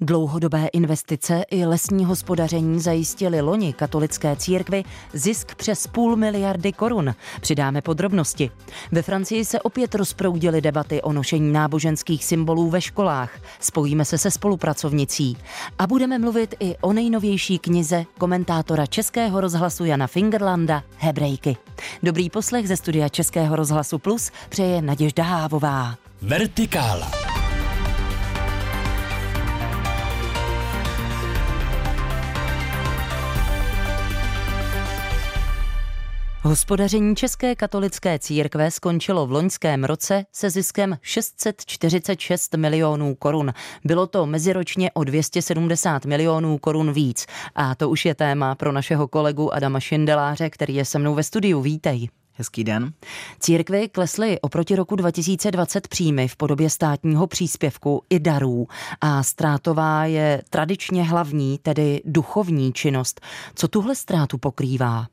Dlouhodobé investice i lesní hospodaření zajistili loni katolické církvi zisk přes půl miliardy korun. Přidáme podrobnosti. Ve Francii se opět rozproudily debaty o nošení náboženských symbolů ve školách. Spojíme se se spolupracovnicí. A budeme mluvit i o nejnovější knize komentátora Českého rozhlasu Jana Fingerlanda Hebrejky. Dobrý poslech ze studia Českého rozhlasu Plus přeje Naděžda Hávová. Vertikála. Hospodaření České katolické církve skončilo v loňském roce se ziskem 646 milionů korun. Bylo to meziročně o 270 milionů korun víc. A to už je téma pro našeho kolegu Adama Šindeláře, který je se mnou ve studiu. Vítej. Hezký den. Církvy klesly oproti roku 2020 příjmy v podobě státního příspěvku i darů a ztrátová je tradičně hlavní, tedy duchovní činnost. Co tuhle ztrátu pokrývá?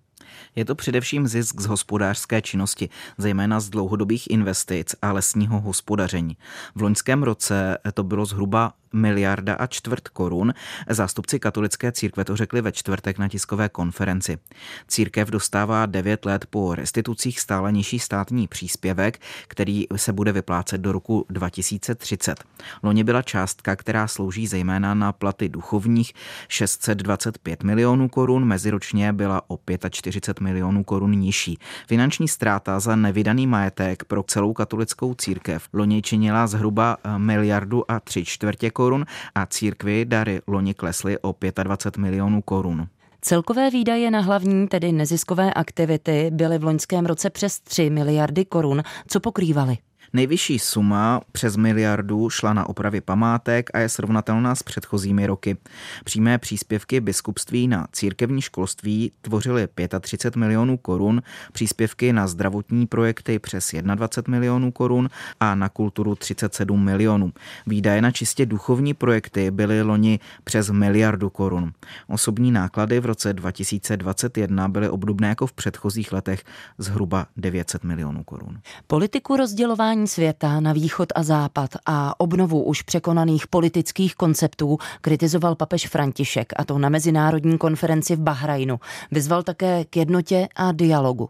Je to především zisk z hospodářské činnosti, zejména z dlouhodobých investic a lesního hospodaření. V loňském roce to bylo zhruba miliarda a čtvrt korun. Zástupci katolické církve to řekli ve čtvrtek na tiskové konferenci. Církev dostává 9 let po restitucích stále nižší státní příspěvek, který se bude vyplácet do roku 2030. Loni byla částka, která slouží zejména na platy duchovních 625 milionů korun, meziročně byla o 45 milionů korun nižší. Finanční ztráta za nevydaný majetek pro celou katolickou církev loni činila zhruba miliardu a tři čtvrtě korun korun a církvi dary loni klesly o 25 milionů korun. Celkové výdaje na hlavní, tedy neziskové aktivity, byly v loňském roce přes 3 miliardy korun, co pokrývaly. Nejvyšší suma přes miliardu šla na opravy památek a je srovnatelná s předchozími roky. Přímé příspěvky biskupství na církevní školství tvořily 35 milionů korun, příspěvky na zdravotní projekty přes 21 milionů korun a na kulturu 37 milionů. Výdaje na čistě duchovní projekty byly loni přes miliardu korun. Osobní náklady v roce 2021 byly obdobné jako v předchozích letech zhruba 900 milionů korun. Politiku rozdělování rozdělení světa na východ a západ a obnovu už překonaných politických konceptů kritizoval papež František, a to na mezinárodní konferenci v Bahrajnu. Vyzval také k jednotě a dialogu.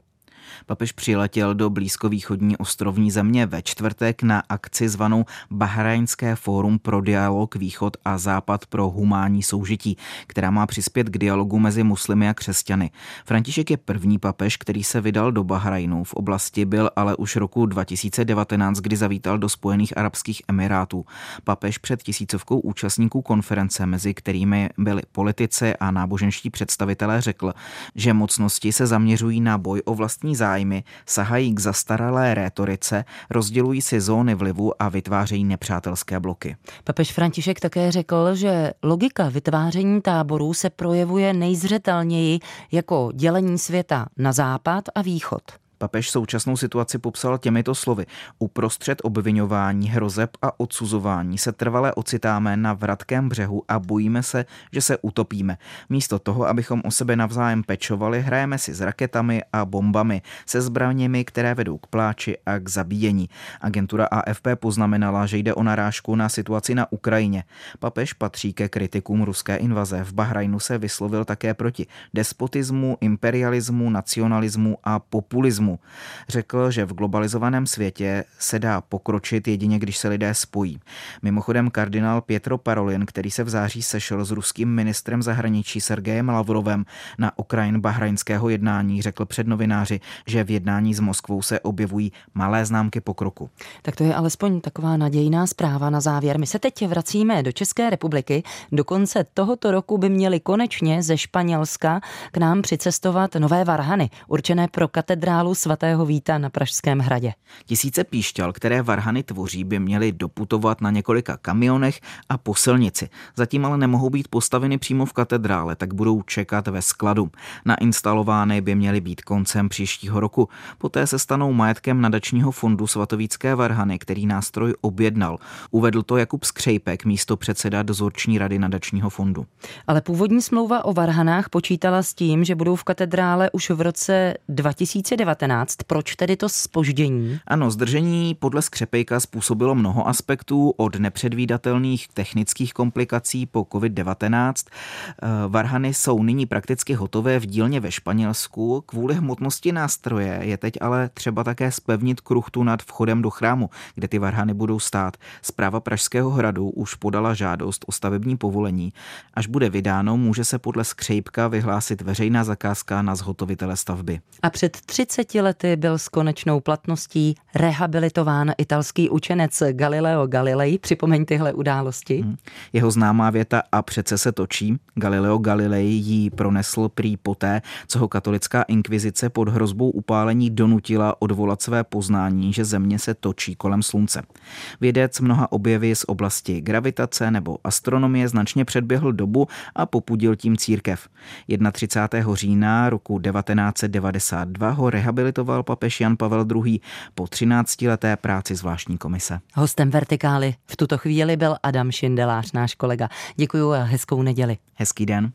Papež přiletěl do blízkovýchodní ostrovní země ve čtvrtek na akci zvanou Bahrajnské fórum pro dialog Východ a Západ pro humánní soužití, která má přispět k dialogu mezi muslimy a křesťany. František je první papež, který se vydal do Bahrajnu. V oblasti byl ale už roku 2019, kdy zavítal do Spojených Arabských Emirátů. Papež před tisícovkou účastníků konference, mezi kterými byli politici a náboženští představitelé, řekl, že mocnosti se zaměřují na boj o vlastní zájmy sahají k zastaralé rétorice, rozdělují si zóny vlivu a vytvářejí nepřátelské bloky. Papež František také řekl, že logika vytváření táborů se projevuje nejzřetelněji jako dělení světa na západ a východ. Papež současnou situaci popsal těmito slovy. Uprostřed obvinování, hrozeb a odsuzování se trvale ocitáme na vratkém břehu a bojíme se, že se utopíme. Místo toho, abychom o sebe navzájem pečovali, hrajeme si s raketami a bombami, se zbraněmi, které vedou k pláči a k zabíjení. Agentura AFP poznamenala, že jde o narážku na situaci na Ukrajině. Papež patří ke kritikům ruské invaze. V Bahrajnu se vyslovil také proti despotismu, imperialismu, nacionalismu a populismu Řekl, že v globalizovaném světě se dá pokročit jedině, když se lidé spojí. Mimochodem kardinál Pietro Parolin, který se v září sešel s ruským ministrem zahraničí Sergejem Lavrovem na okrajin bahrajnského jednání, řekl před novináři, že v jednání s Moskvou se objevují malé známky pokroku. Tak to je alespoň taková nadějná zpráva na závěr. My se teď vracíme do České republiky. Do konce tohoto roku by měli konečně ze Španělska k nám přicestovat nové varhany, určené pro katedrálu svatého Víta na Pražském hradě. Tisíce píšťal, které varhany tvoří, by měly doputovat na několika kamionech a po silnici. Zatím ale nemohou být postaveny přímo v katedrále, tak budou čekat ve skladu. Nainstalovány by měly být koncem příštího roku. Poté se stanou majetkem nadačního fondu svatovícké varhany, který nástroj objednal. Uvedl to Jakub Skřejpek, místo předseda dozorční rady nadačního fondu. Ale původní smlouva o varhanách počítala s tím, že budou v katedrále už v roce 2019 COVID-19. Proč tedy to spoždění? Ano, zdržení podle Skřepejka způsobilo mnoho aspektů od nepředvídatelných technických komplikací po COVID-19. Eh, varhany jsou nyní prakticky hotové v dílně ve Španělsku. Kvůli hmotnosti nástroje je teď ale třeba také spevnit kruchtu nad vchodem do chrámu, kde ty varhany budou stát. Zpráva Pražského hradu už podala žádost o stavební povolení. Až bude vydáno, může se podle Skřejpka vyhlásit veřejná zakázka na zhotovitele stavby. A před 30 lety byl s konečnou platností rehabilitován italský učenec Galileo Galilei. Připomeň tyhle události. Hmm. Jeho známá věta a přece se točí. Galileo Galilei ji pronesl prý poté, co ho katolická inkvizice pod hrozbou upálení donutila odvolat své poznání, že země se točí kolem slunce. Vědec mnoha objevy z oblasti gravitace nebo astronomie značně předběhl dobu a popudil tím církev. 31. října roku 1992 ho rehabilitoval papež Jan Pavel II. po 13-leté práci zvláštní komise. Hostem Vertikály v tuto chvíli byl Adam Šindelář, náš kolega. Děkuji a hezkou neděli. Hezký den.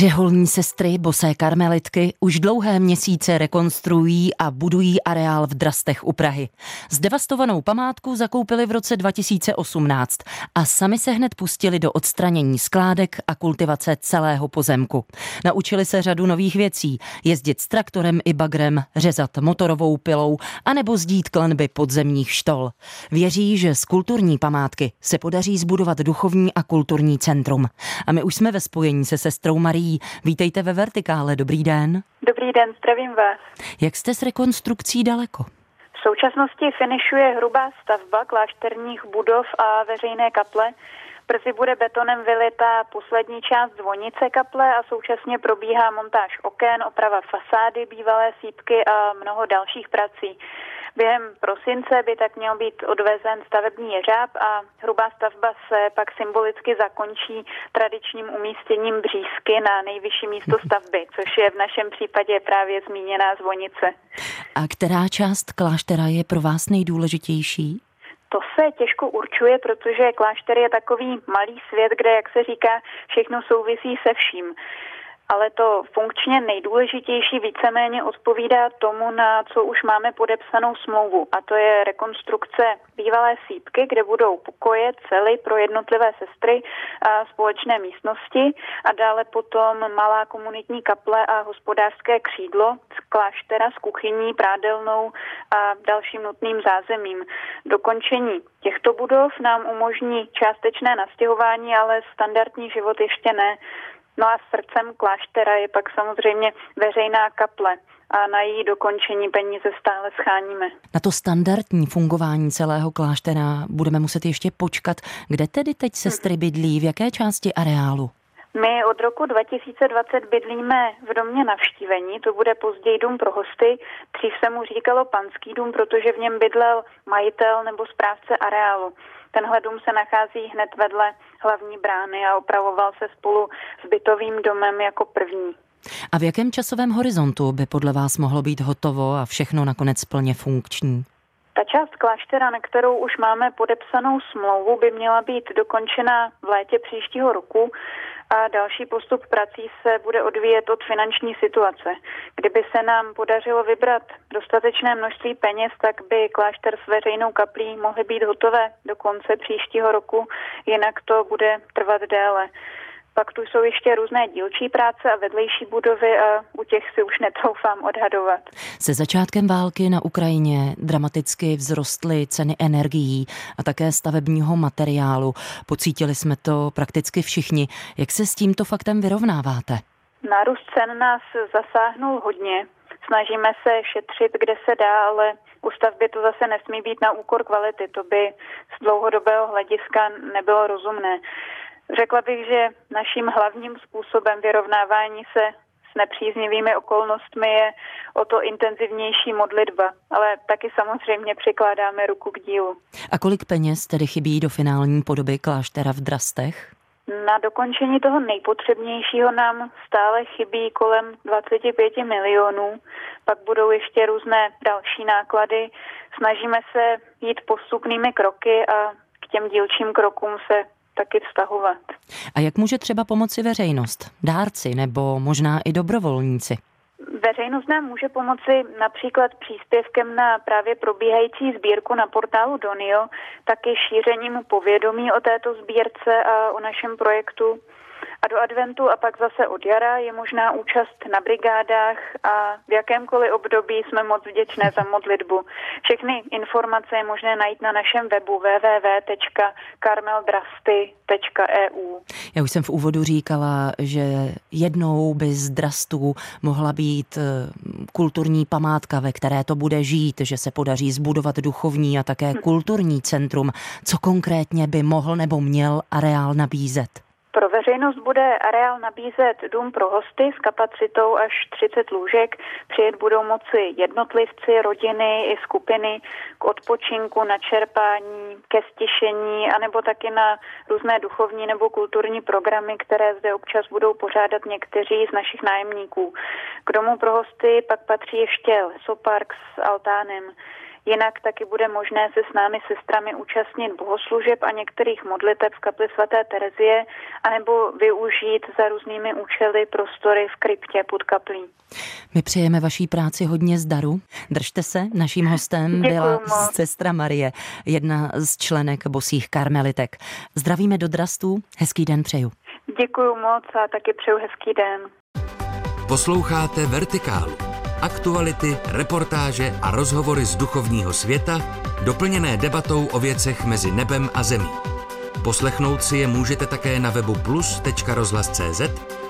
Řeholní sestry, bosé karmelitky, už dlouhé měsíce rekonstruují a budují areál v Drastech u Prahy. Zdevastovanou památku zakoupili v roce 2018 a sami se hned pustili do odstranění skládek a kultivace celého pozemku. Naučili se řadu nových věcí, jezdit s traktorem i bagrem, řezat motorovou pilou anebo zdít klenby podzemních štol. Věří, že z kulturní památky se podaří zbudovat duchovní a kulturní centrum. A my už jsme ve spojení se sestrou Marí Vítejte ve Vertikále, dobrý den. Dobrý den, zdravím vás. Jak jste s rekonstrukcí daleko? V současnosti finišuje hrubá stavba klášterních budov a veřejné kaple. Brzy bude betonem vylita poslední část zvonice kaple a současně probíhá montáž oken, oprava fasády, bývalé sípky a mnoho dalších prací. Během prosince by tak měl být odvezen stavební jeřáb a hrubá stavba se pak symbolicky zakončí tradičním umístěním břízky na nejvyšší místo stavby, což je v našem případě právě zmíněná zvonice. A která část kláštera je pro vás nejdůležitější? To se těžko určuje, protože klášter je takový malý svět, kde, jak se říká, všechno souvisí se vším ale to funkčně nejdůležitější víceméně odpovídá tomu, na co už máme podepsanou smlouvu. A to je rekonstrukce bývalé sípky, kde budou pokoje, cely pro jednotlivé sestry a společné místnosti a dále potom malá komunitní kaple a hospodářské křídlo z kláštera s kuchyní, prádelnou a dalším nutným zázemím. Dokončení těchto budov nám umožní částečné nastěhování, ale standardní život ještě ne. No a srdcem kláštera je pak samozřejmě veřejná kaple a na její dokončení peníze stále scháníme. Na to standardní fungování celého kláštera budeme muset ještě počkat. Kde tedy teď sestry bydlí, v jaké části areálu? My od roku 2020 bydlíme v domě navštívení, to bude později dům pro hosty. Dřív se mu říkalo panský dům, protože v něm bydlel majitel nebo správce areálu. Tenhle dům se nachází hned vedle hlavní brány a opravoval se spolu s bytovým domem jako první. A v jakém časovém horizontu by podle vás mohlo být hotovo a všechno nakonec plně funkční? Ta část kláštera, na kterou už máme podepsanou smlouvu, by měla být dokončena v létě příštího roku a další postup prací se bude odvíjet od finanční situace. Kdyby se nám podařilo vybrat dostatečné množství peněz, tak by klášter s veřejnou kaplí mohly být hotové do konce příštího roku, jinak to bude trvat déle. Pak tu jsou ještě různé dílčí práce a vedlejší budovy a u těch si už netroufám odhadovat. Se začátkem války na Ukrajině dramaticky vzrostly ceny energií a také stavebního materiálu. Pocítili jsme to prakticky všichni. Jak se s tímto faktem vyrovnáváte? Nárůst cen nás zasáhnul hodně. Snažíme se šetřit, kde se dá, ale u stavby to zase nesmí být na úkor kvality. To by z dlouhodobého hlediska nebylo rozumné. Řekla bych, že naším hlavním způsobem vyrovnávání se s nepříznivými okolnostmi je o to intenzivnější modlitba, ale taky samozřejmě přikládáme ruku k dílu. A kolik peněz tedy chybí do finální podoby kláštera v Drastech? Na dokončení toho nejpotřebnějšího nám stále chybí kolem 25 milionů, pak budou ještě různé další náklady. Snažíme se jít postupnými kroky a k těm dílčím krokům se taky vztahovat. A jak může třeba pomoci veřejnost, dárci nebo možná i dobrovolníci? Veřejnost nám může pomoci například příspěvkem na právě probíhající sbírku na portálu Donio, taky šířením povědomí o této sbírce a o našem projektu. A do adventu a pak zase od jara je možná účast na brigádách a v jakémkoliv období jsme moc vděčné za modlitbu. Všechny informace je možné najít na našem webu www.karmeldrasty.eu. Já už jsem v úvodu říkala, že jednou by z drastů mohla být eh, kulturní památka, ve které to bude žít, že se podaří zbudovat duchovní a také kulturní centrum. Co konkrétně by mohl nebo měl areál nabízet? Pro veřejnost bude areál nabízet dům pro hosty s kapacitou až 30 lůžek. Přijet budou moci jednotlivci, rodiny i skupiny k odpočinku, na čerpání, ke stišení, anebo taky na různé duchovní nebo kulturní programy, které zde občas budou pořádat někteří z našich nájemníků. K domu pro hosty pak patří ještě lesopark s altánem. Jinak taky bude možné se s námi sestrami účastnit bohoslužeb a některých modliteb v kapli svaté Terezie, anebo využít za různými účely prostory v kryptě pod kaplí. My přejeme vaší práci hodně zdaru. Držte se, naším hostem Děkuju byla moc. sestra Marie, jedna z členek bosých karmelitek. Zdravíme do Drastů, hezký den přeju. Děkuji moc a taky přeju hezký den. Posloucháte Vertikálu. Aktuality, reportáže a rozhovory z duchovního světa, doplněné debatou o věcech mezi nebem a zemí. Poslechnout si je můžete také na webu plus.rozhlas.cz,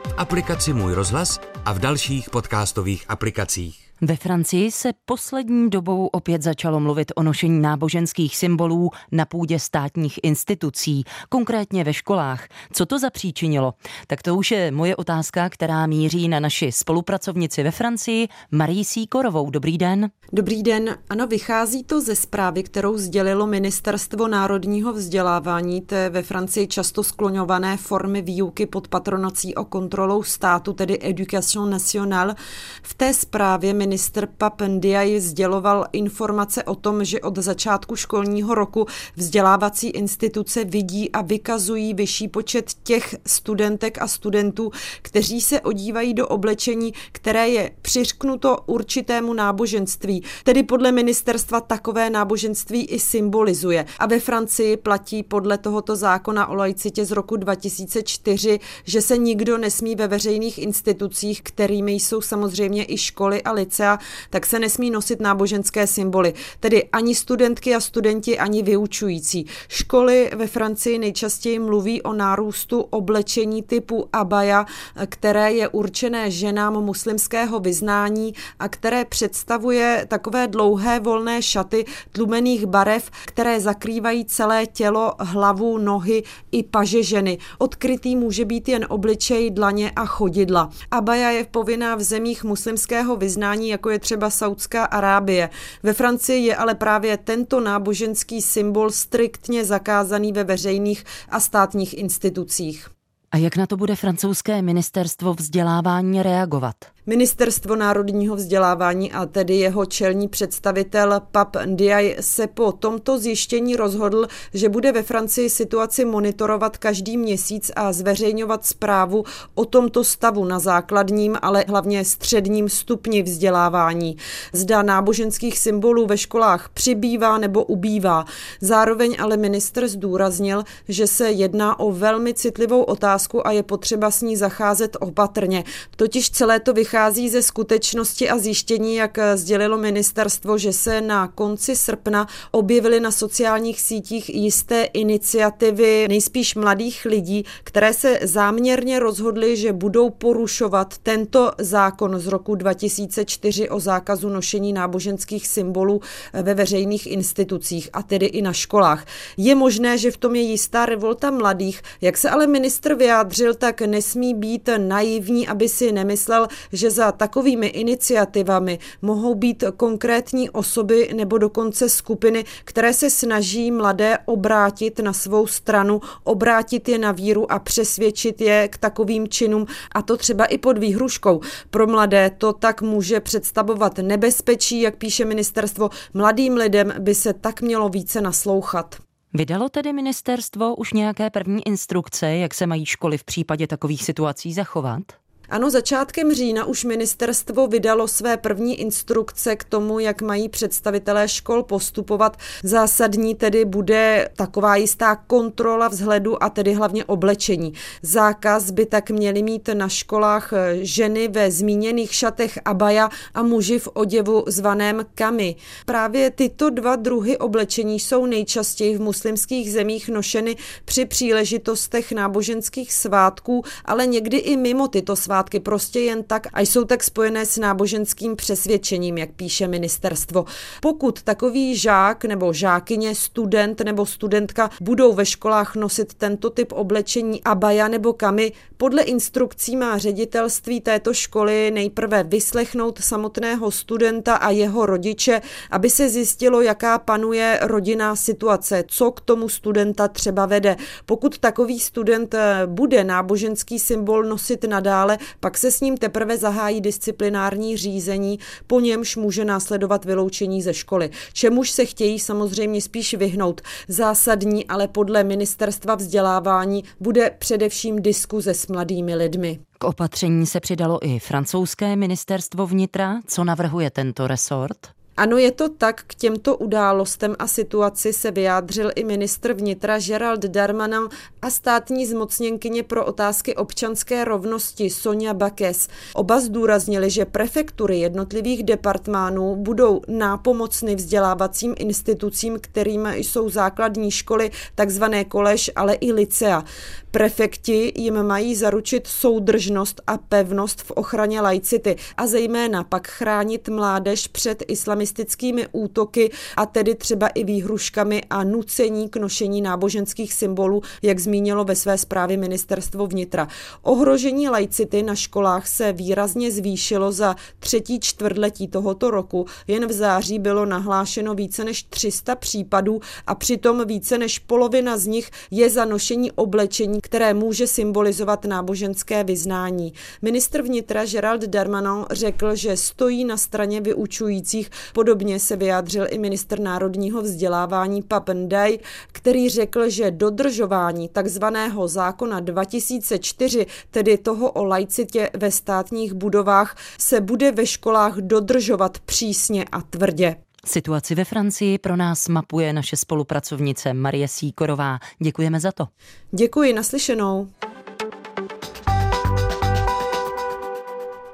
v aplikaci Můj rozhlas a v dalších podcastových aplikacích. Ve Francii se poslední dobou opět začalo mluvit o nošení náboženských symbolů na půdě státních institucí, konkrétně ve školách. Co to zapříčinilo? Tak to už je moje otázka, která míří na naši spolupracovnici ve Francii, Marii Síkorovou. Dobrý den. Dobrý den. Ano, vychází to ze zprávy, kterou sdělilo Ministerstvo národního vzdělávání té ve Francii často skloňované formy výuky pod patronací o kontrolou státu, tedy Education Nationale. V té zprávě ministr Papendiaj sděloval informace o tom, že od začátku školního roku vzdělávací instituce vidí a vykazují vyšší počet těch studentek a studentů, kteří se odívají do oblečení, které je přiřknuto určitému náboženství. Tedy podle ministerstva takové náboženství i symbolizuje. A ve Francii platí podle tohoto zákona o laicitě z roku 2004, že se nikdo nesmí ve veřejných institucích, kterými jsou samozřejmě i školy a licea, tak se nesmí nosit náboženské symboly. Tedy ani studentky a studenti, ani vyučující. Školy ve Francii nejčastěji mluví o nárůstu oblečení typu abaya, které je určené ženám muslimského vyznání a které představuje takové dlouhé volné šaty tlumených barev, které zakrývají celé tělo, hlavu, nohy i paže ženy. Odkrytý může být jen obličej, dlaně a chodidla. Abaya je povinná v zemích muslimského vyznání, jako je třeba Saudská Arábie. Ve Francii je ale právě tento náboženský symbol striktně zakázaný ve veřejných a státních institucích. A jak na to bude francouzské ministerstvo vzdělávání reagovat? Ministerstvo národního vzdělávání a tedy jeho čelní představitel Pap Ndiaye se po tomto zjištění rozhodl, že bude ve Francii situaci monitorovat každý měsíc a zveřejňovat zprávu o tomto stavu na základním, ale hlavně středním stupni vzdělávání. Zda náboženských symbolů ve školách přibývá nebo ubývá. Zároveň ale ministr zdůraznil, že se jedná o velmi citlivou otázku a je potřeba s ní zacházet opatrně. Totiž celé to vychází vychází ze skutečnosti a zjištění, jak sdělilo ministerstvo, že se na konci srpna objevily na sociálních sítích jisté iniciativy nejspíš mladých lidí, které se záměrně rozhodly, že budou porušovat tento zákon z roku 2004 o zákazu nošení náboženských symbolů ve veřejných institucích a tedy i na školách. Je možné, že v tom je jistá revolta mladých. Jak se ale ministr vyjádřil, tak nesmí být naivní, aby si nemyslel, že za takovými iniciativami mohou být konkrétní osoby nebo dokonce skupiny, které se snaží mladé obrátit na svou stranu, obrátit je na víru a přesvědčit je k takovým činům, a to třeba i pod výhruškou. Pro mladé to tak může představovat nebezpečí, jak píše ministerstvo. Mladým lidem by se tak mělo více naslouchat. Vydalo tedy ministerstvo už nějaké první instrukce, jak se mají školy v případě takových situací zachovat? Ano, začátkem října už ministerstvo vydalo své první instrukce k tomu, jak mají představitelé škol postupovat. Zásadní tedy bude taková jistá kontrola vzhledu a tedy hlavně oblečení. Zákaz by tak měly mít na školách ženy ve zmíněných šatech abaja a muži v oděvu zvaném kami. Právě tyto dva druhy oblečení jsou nejčastěji v muslimských zemích nošeny při příležitostech náboženských svátků, ale někdy i mimo tyto svátky svátky prostě jen tak a jsou tak spojené s náboženským přesvědčením, jak píše ministerstvo. Pokud takový žák nebo žákyně, student nebo studentka budou ve školách nosit tento typ oblečení abaja nebo kamy, podle instrukcí má ředitelství této školy nejprve vyslechnout samotného studenta a jeho rodiče, aby se zjistilo, jaká panuje rodinná situace, co k tomu studenta třeba vede. Pokud takový student eh, bude náboženský symbol nosit nadále, pak se s ním teprve zahájí disciplinární řízení, po němž může následovat vyloučení ze školy. Čemuž se chtějí samozřejmě spíš vyhnout. Zásadní ale podle ministerstva vzdělávání bude především diskuze s mladými lidmi. K opatření se přidalo i francouzské ministerstvo vnitra. Co navrhuje tento resort? Ano, je to tak. K těmto událostem a situaci se vyjádřil i ministr vnitra Gerald Darmanin a státní zmocněnkyně pro otázky občanské rovnosti Sonja Bakes. Oba zdůraznili, že prefektury jednotlivých departmánů budou nápomocny vzdělávacím institucím, kterým jsou základní školy, takzvané kolež, ale i licea. Prefekti jim mají zaručit soudržnost a pevnost v ochraně laicity a zejména pak chránit mládež před islamistickými útoky a tedy třeba i výhruškami a nucení k nošení náboženských symbolů, jak zmínilo ve své zprávě ministerstvo vnitra. Ohrožení laicity na školách se výrazně zvýšilo za třetí čtvrtletí tohoto roku. Jen v září bylo nahlášeno více než 300 případů a přitom více než polovina z nich je za nošení oblečení které může symbolizovat náboženské vyznání. Ministr vnitra Gerald Darmanin řekl, že stojí na straně vyučujících. Podobně se vyjádřil i ministr národního vzdělávání Papendaj, který řekl, že dodržování takzvaného zákona 2004, tedy toho o laicitě ve státních budovách, se bude ve školách dodržovat přísně a tvrdě. Situaci ve Francii pro nás mapuje naše spolupracovnice Marie Síkorová. Děkujeme za to. Děkuji, naslyšenou.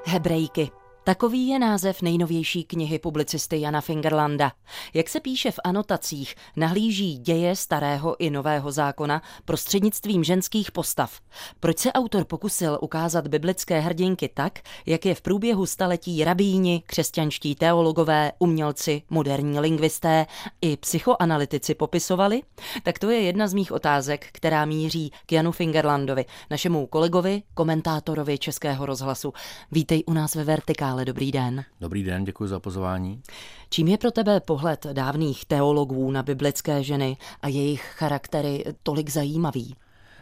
Hebrejky. Takový je název nejnovější knihy publicisty Jana Fingerlanda. Jak se píše v anotacích, nahlíží děje starého i nového zákona prostřednictvím ženských postav. Proč se autor pokusil ukázat biblické hrdinky tak, jak je v průběhu staletí rabíni, křesťanští teologové, umělci, moderní lingvisté i psychoanalytici popisovali? Tak to je jedna z mých otázek, která míří k Janu Fingerlandovi, našemu kolegovi, komentátorovi Českého rozhlasu. Vítej u nás ve Vertikále ale dobrý den. Dobrý den, děkuji za pozvání. Čím je pro tebe pohled dávných teologů na biblické ženy a jejich charaktery tolik zajímavý?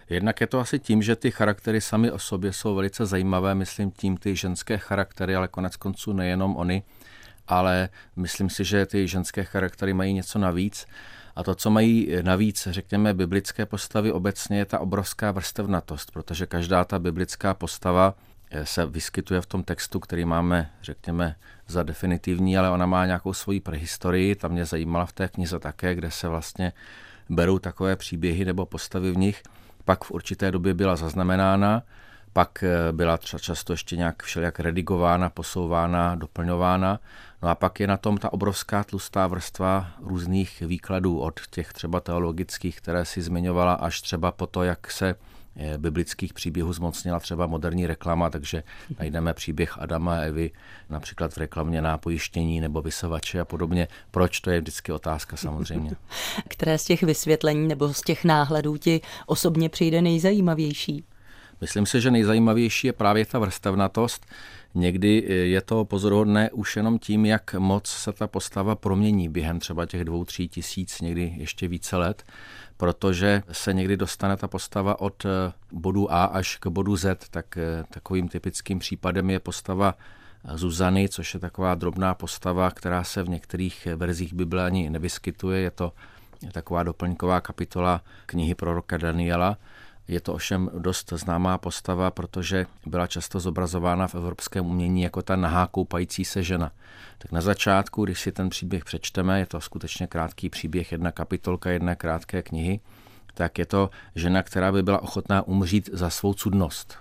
Jednak je to asi tím, že ty charaktery sami o sobě jsou velice zajímavé, myslím tím ty ženské charaktery, ale konec konců nejenom oni, ale myslím si, že ty ženské charaktery mají něco navíc. A to, co mají navíc, řekněme, biblické postavy obecně, je ta obrovská vrstevnatost, protože každá ta biblická postava se vyskytuje v tom textu, který máme, řekněme, za definitivní, ale ona má nějakou svoji prehistorii. Ta mě zajímala v té knize také, kde se vlastně berou takové příběhy nebo postavy v nich. Pak v určité době byla zaznamenána, pak eh, byla často ještě nějak všelijak redigována, posouvána, doplňována. No a pak je na tom ta obrovská tlustá vrstva různých výkladů od těch třeba teologických, které si zmiňovala, až třeba po to, jak se biblických příběhů zmocnila třeba moderní reklama, takže najdeme příběh Adama a Evy například v reklamě na pojištění nebo vysavače a podobně. Proč, to je vždycky otázka samozřejmě. Které z těch vysvětlení nebo z těch náhledů ti osobně přijde nejzajímavější? Myslím si, že nejzajímavější je právě ta vrstevnatost. Někdy je to pozoruhodné už jenom tím, jak moc se ta postava promění během třeba těch dvou, tří tisíc, někdy ještě více let protože se někdy dostane ta postava od eh, bodu A až k bodu Z, tak eh, takovým typickým případem je postava Zuzany, což je taková drobná postava, která se v některých verzích Bible ani nevyskytuje. Je to taková doplňková kapitola knihy proroka Daniela. Je to ovšem dost známá postava, protože byla často zobrazována v evropském umění jako ta nahá koupající se žena. Tak na začátku, když si ten příběh přečteme, je to skutečně krátký příběh, jedna kapitolka, jedna krátké knihy, tak je to žena, která by byla ochotná umřít za svou cudnost.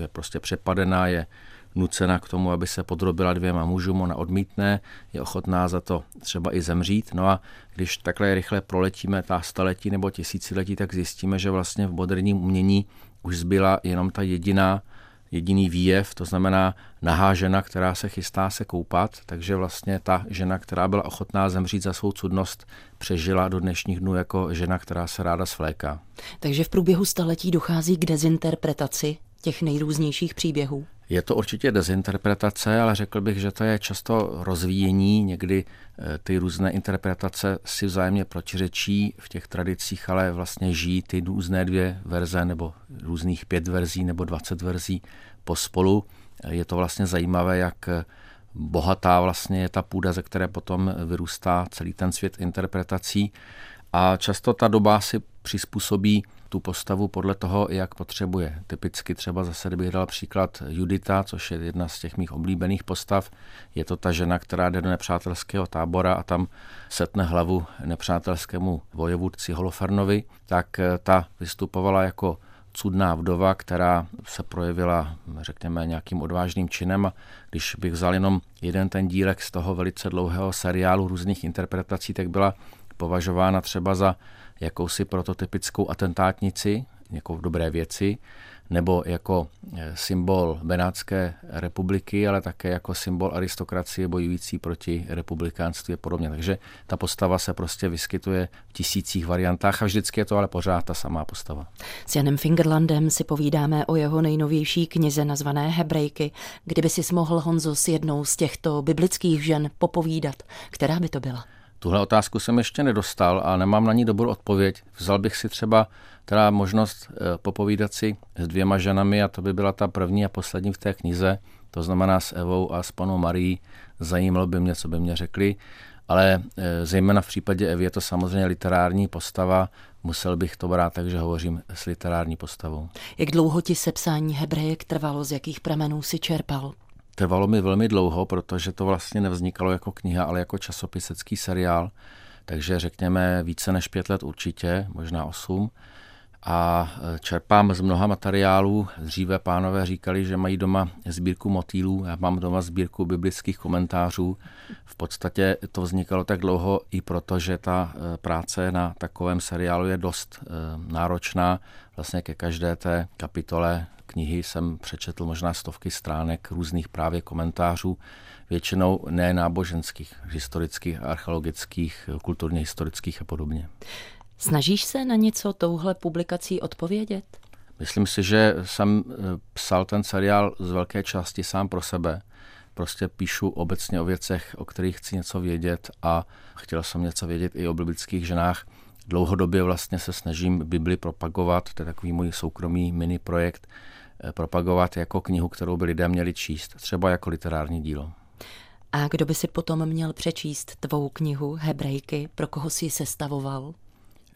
Je prostě přepadená, je nucena k tomu, aby se podrobila dvěma mužům, ona odmítne, je ochotná za to třeba i zemřít. No a když takhle rychle proletíme ta staletí nebo tisíciletí, tak zjistíme, že vlastně v moderním umění už zbyla jenom ta jediná jediný výjev, to znamená nahá žena, která se chystá se koupat, takže vlastně ta žena, která byla ochotná zemřít za svou cudnost, přežila do dnešních dnů jako žena, která se ráda svléká. Takže v průběhu staletí dochází k dezinterpretaci těch nejrůznějších příběhů? Je to určitě dezinterpretace, ale řekl bych, že to je často rozvíjení. Někdy eh, ty různé interpretace si vzájemně protiřečí v těch tradicích, ale vlastně žijí ty různé dvě verze nebo různých pět verzí nebo dvacet verzí pospolu. Je to vlastně zajímavé, jak bohatá vlastně je ta půda, ze které potom vyrůstá celý ten svět interpretací. A často ta doba si přizpůsobí tu postavu podle toho, jak potřebuje. Typicky třeba zase, kdybych dal příklad Judita, což je jedna z těch mých oblíbených postav, je to ta žena, která jde do nepřátelského tábora a tam setne hlavu nepřátelskému vojevůdci Holofernovi, tak eh, ta vystupovala jako cudná vdova, která se projevila, řekněme, nějakým odvážným činem. Když bych vzal jenom jeden ten dílek z toho velice dlouhého seriálu různých interpretací, tak byla považována třeba za jakousi prototypickou atentátnici, jako v dobré věci, nebo jako eh, symbol Benátské republiky, ale také jako symbol aristokracie bojující proti republikánství a podobně. Takže ta postava se prostě vyskytuje v tisících variantách a vždycky je to ale pořád ta samá postava. S Janem Fingerlandem si povídáme o jeho nejnovější knize nazvané Hebrejky. Kdyby si mohl Honzo s jednou z těchto biblických žen popovídat, která by to byla? Tuhle otázku jsem ještě nedostal a nemám na ní dobrou odpověď. Vzal bych si třeba teda možnost eh, popovídat si s dvěma ženami a to by byla ta první a poslední v té knize, to znamená s Evou a s panou Marí. Zajímalo by mě, co by mě řekli, ale eh, zejména v případě Evy je to samozřejmě literární postava, musel bych to brát takže hovořím s literární postavou. Jak dlouho ti sepsání hebrejek trvalo, z jakých pramenů si čerpal? Trvalo mi velmi dlouho, protože to vlastně nevznikalo jako kniha, ale jako časopisecký seriál, takže řekněme více než pět let určitě, možná osm. A e, čerpám z mnoha materiálů. Dříve pánové říkali, že mají doma sbírku motýlů, já mám doma sbírku biblických komentářů. V podstatě to vznikalo tak dlouho i proto, že ta e, práce na takovém seriálu je dost e, náročná. Vlastně ke každé té kapitole knihy jsem přečetl možná stovky stránek různých právě komentářů, většinou ne náboženských, historických, archeologických, kulturně historických a podobně. Snažíš se na něco touhle publikací odpovědět? Myslím si, že jsem eh, psal ten seriál z velké části sám pro sebe. Prostě píšu obecně o věcech, o kterých chci něco vědět a chtěl jsem něco vědět i o biblických ženách. Dlouhodobě vlastně se snažím Bibli propagovat, to je takový můj soukromý mini projekt, Eh, propagovat jako knihu, kterou by lidé měli číst, třeba jako literární dílo. A kdo by si potom měl přečíst tvou knihu Hebrejky, pro koho si ji sestavoval?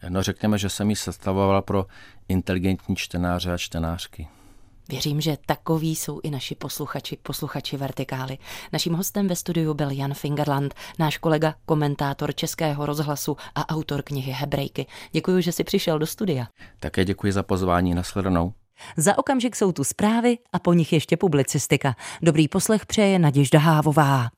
No řekněme, že jsem ji sestavoval pro inteligentní čtenáře a čtenářky. Věřím, že takoví jsou i naši posluchači, posluchači Vertikály. Naším hostem ve studiu byl Jan Fingerland, náš kolega, komentátor Českého rozhlasu a autor knihy Hebrejky. Děkuji, že jsi přišel do studia. Také děkuji za pozvání, nasledanou. Za okamžik jsou tu zprávy a po nich ještě publicistika. Dobrý poslech přeje Naděžda Hávová.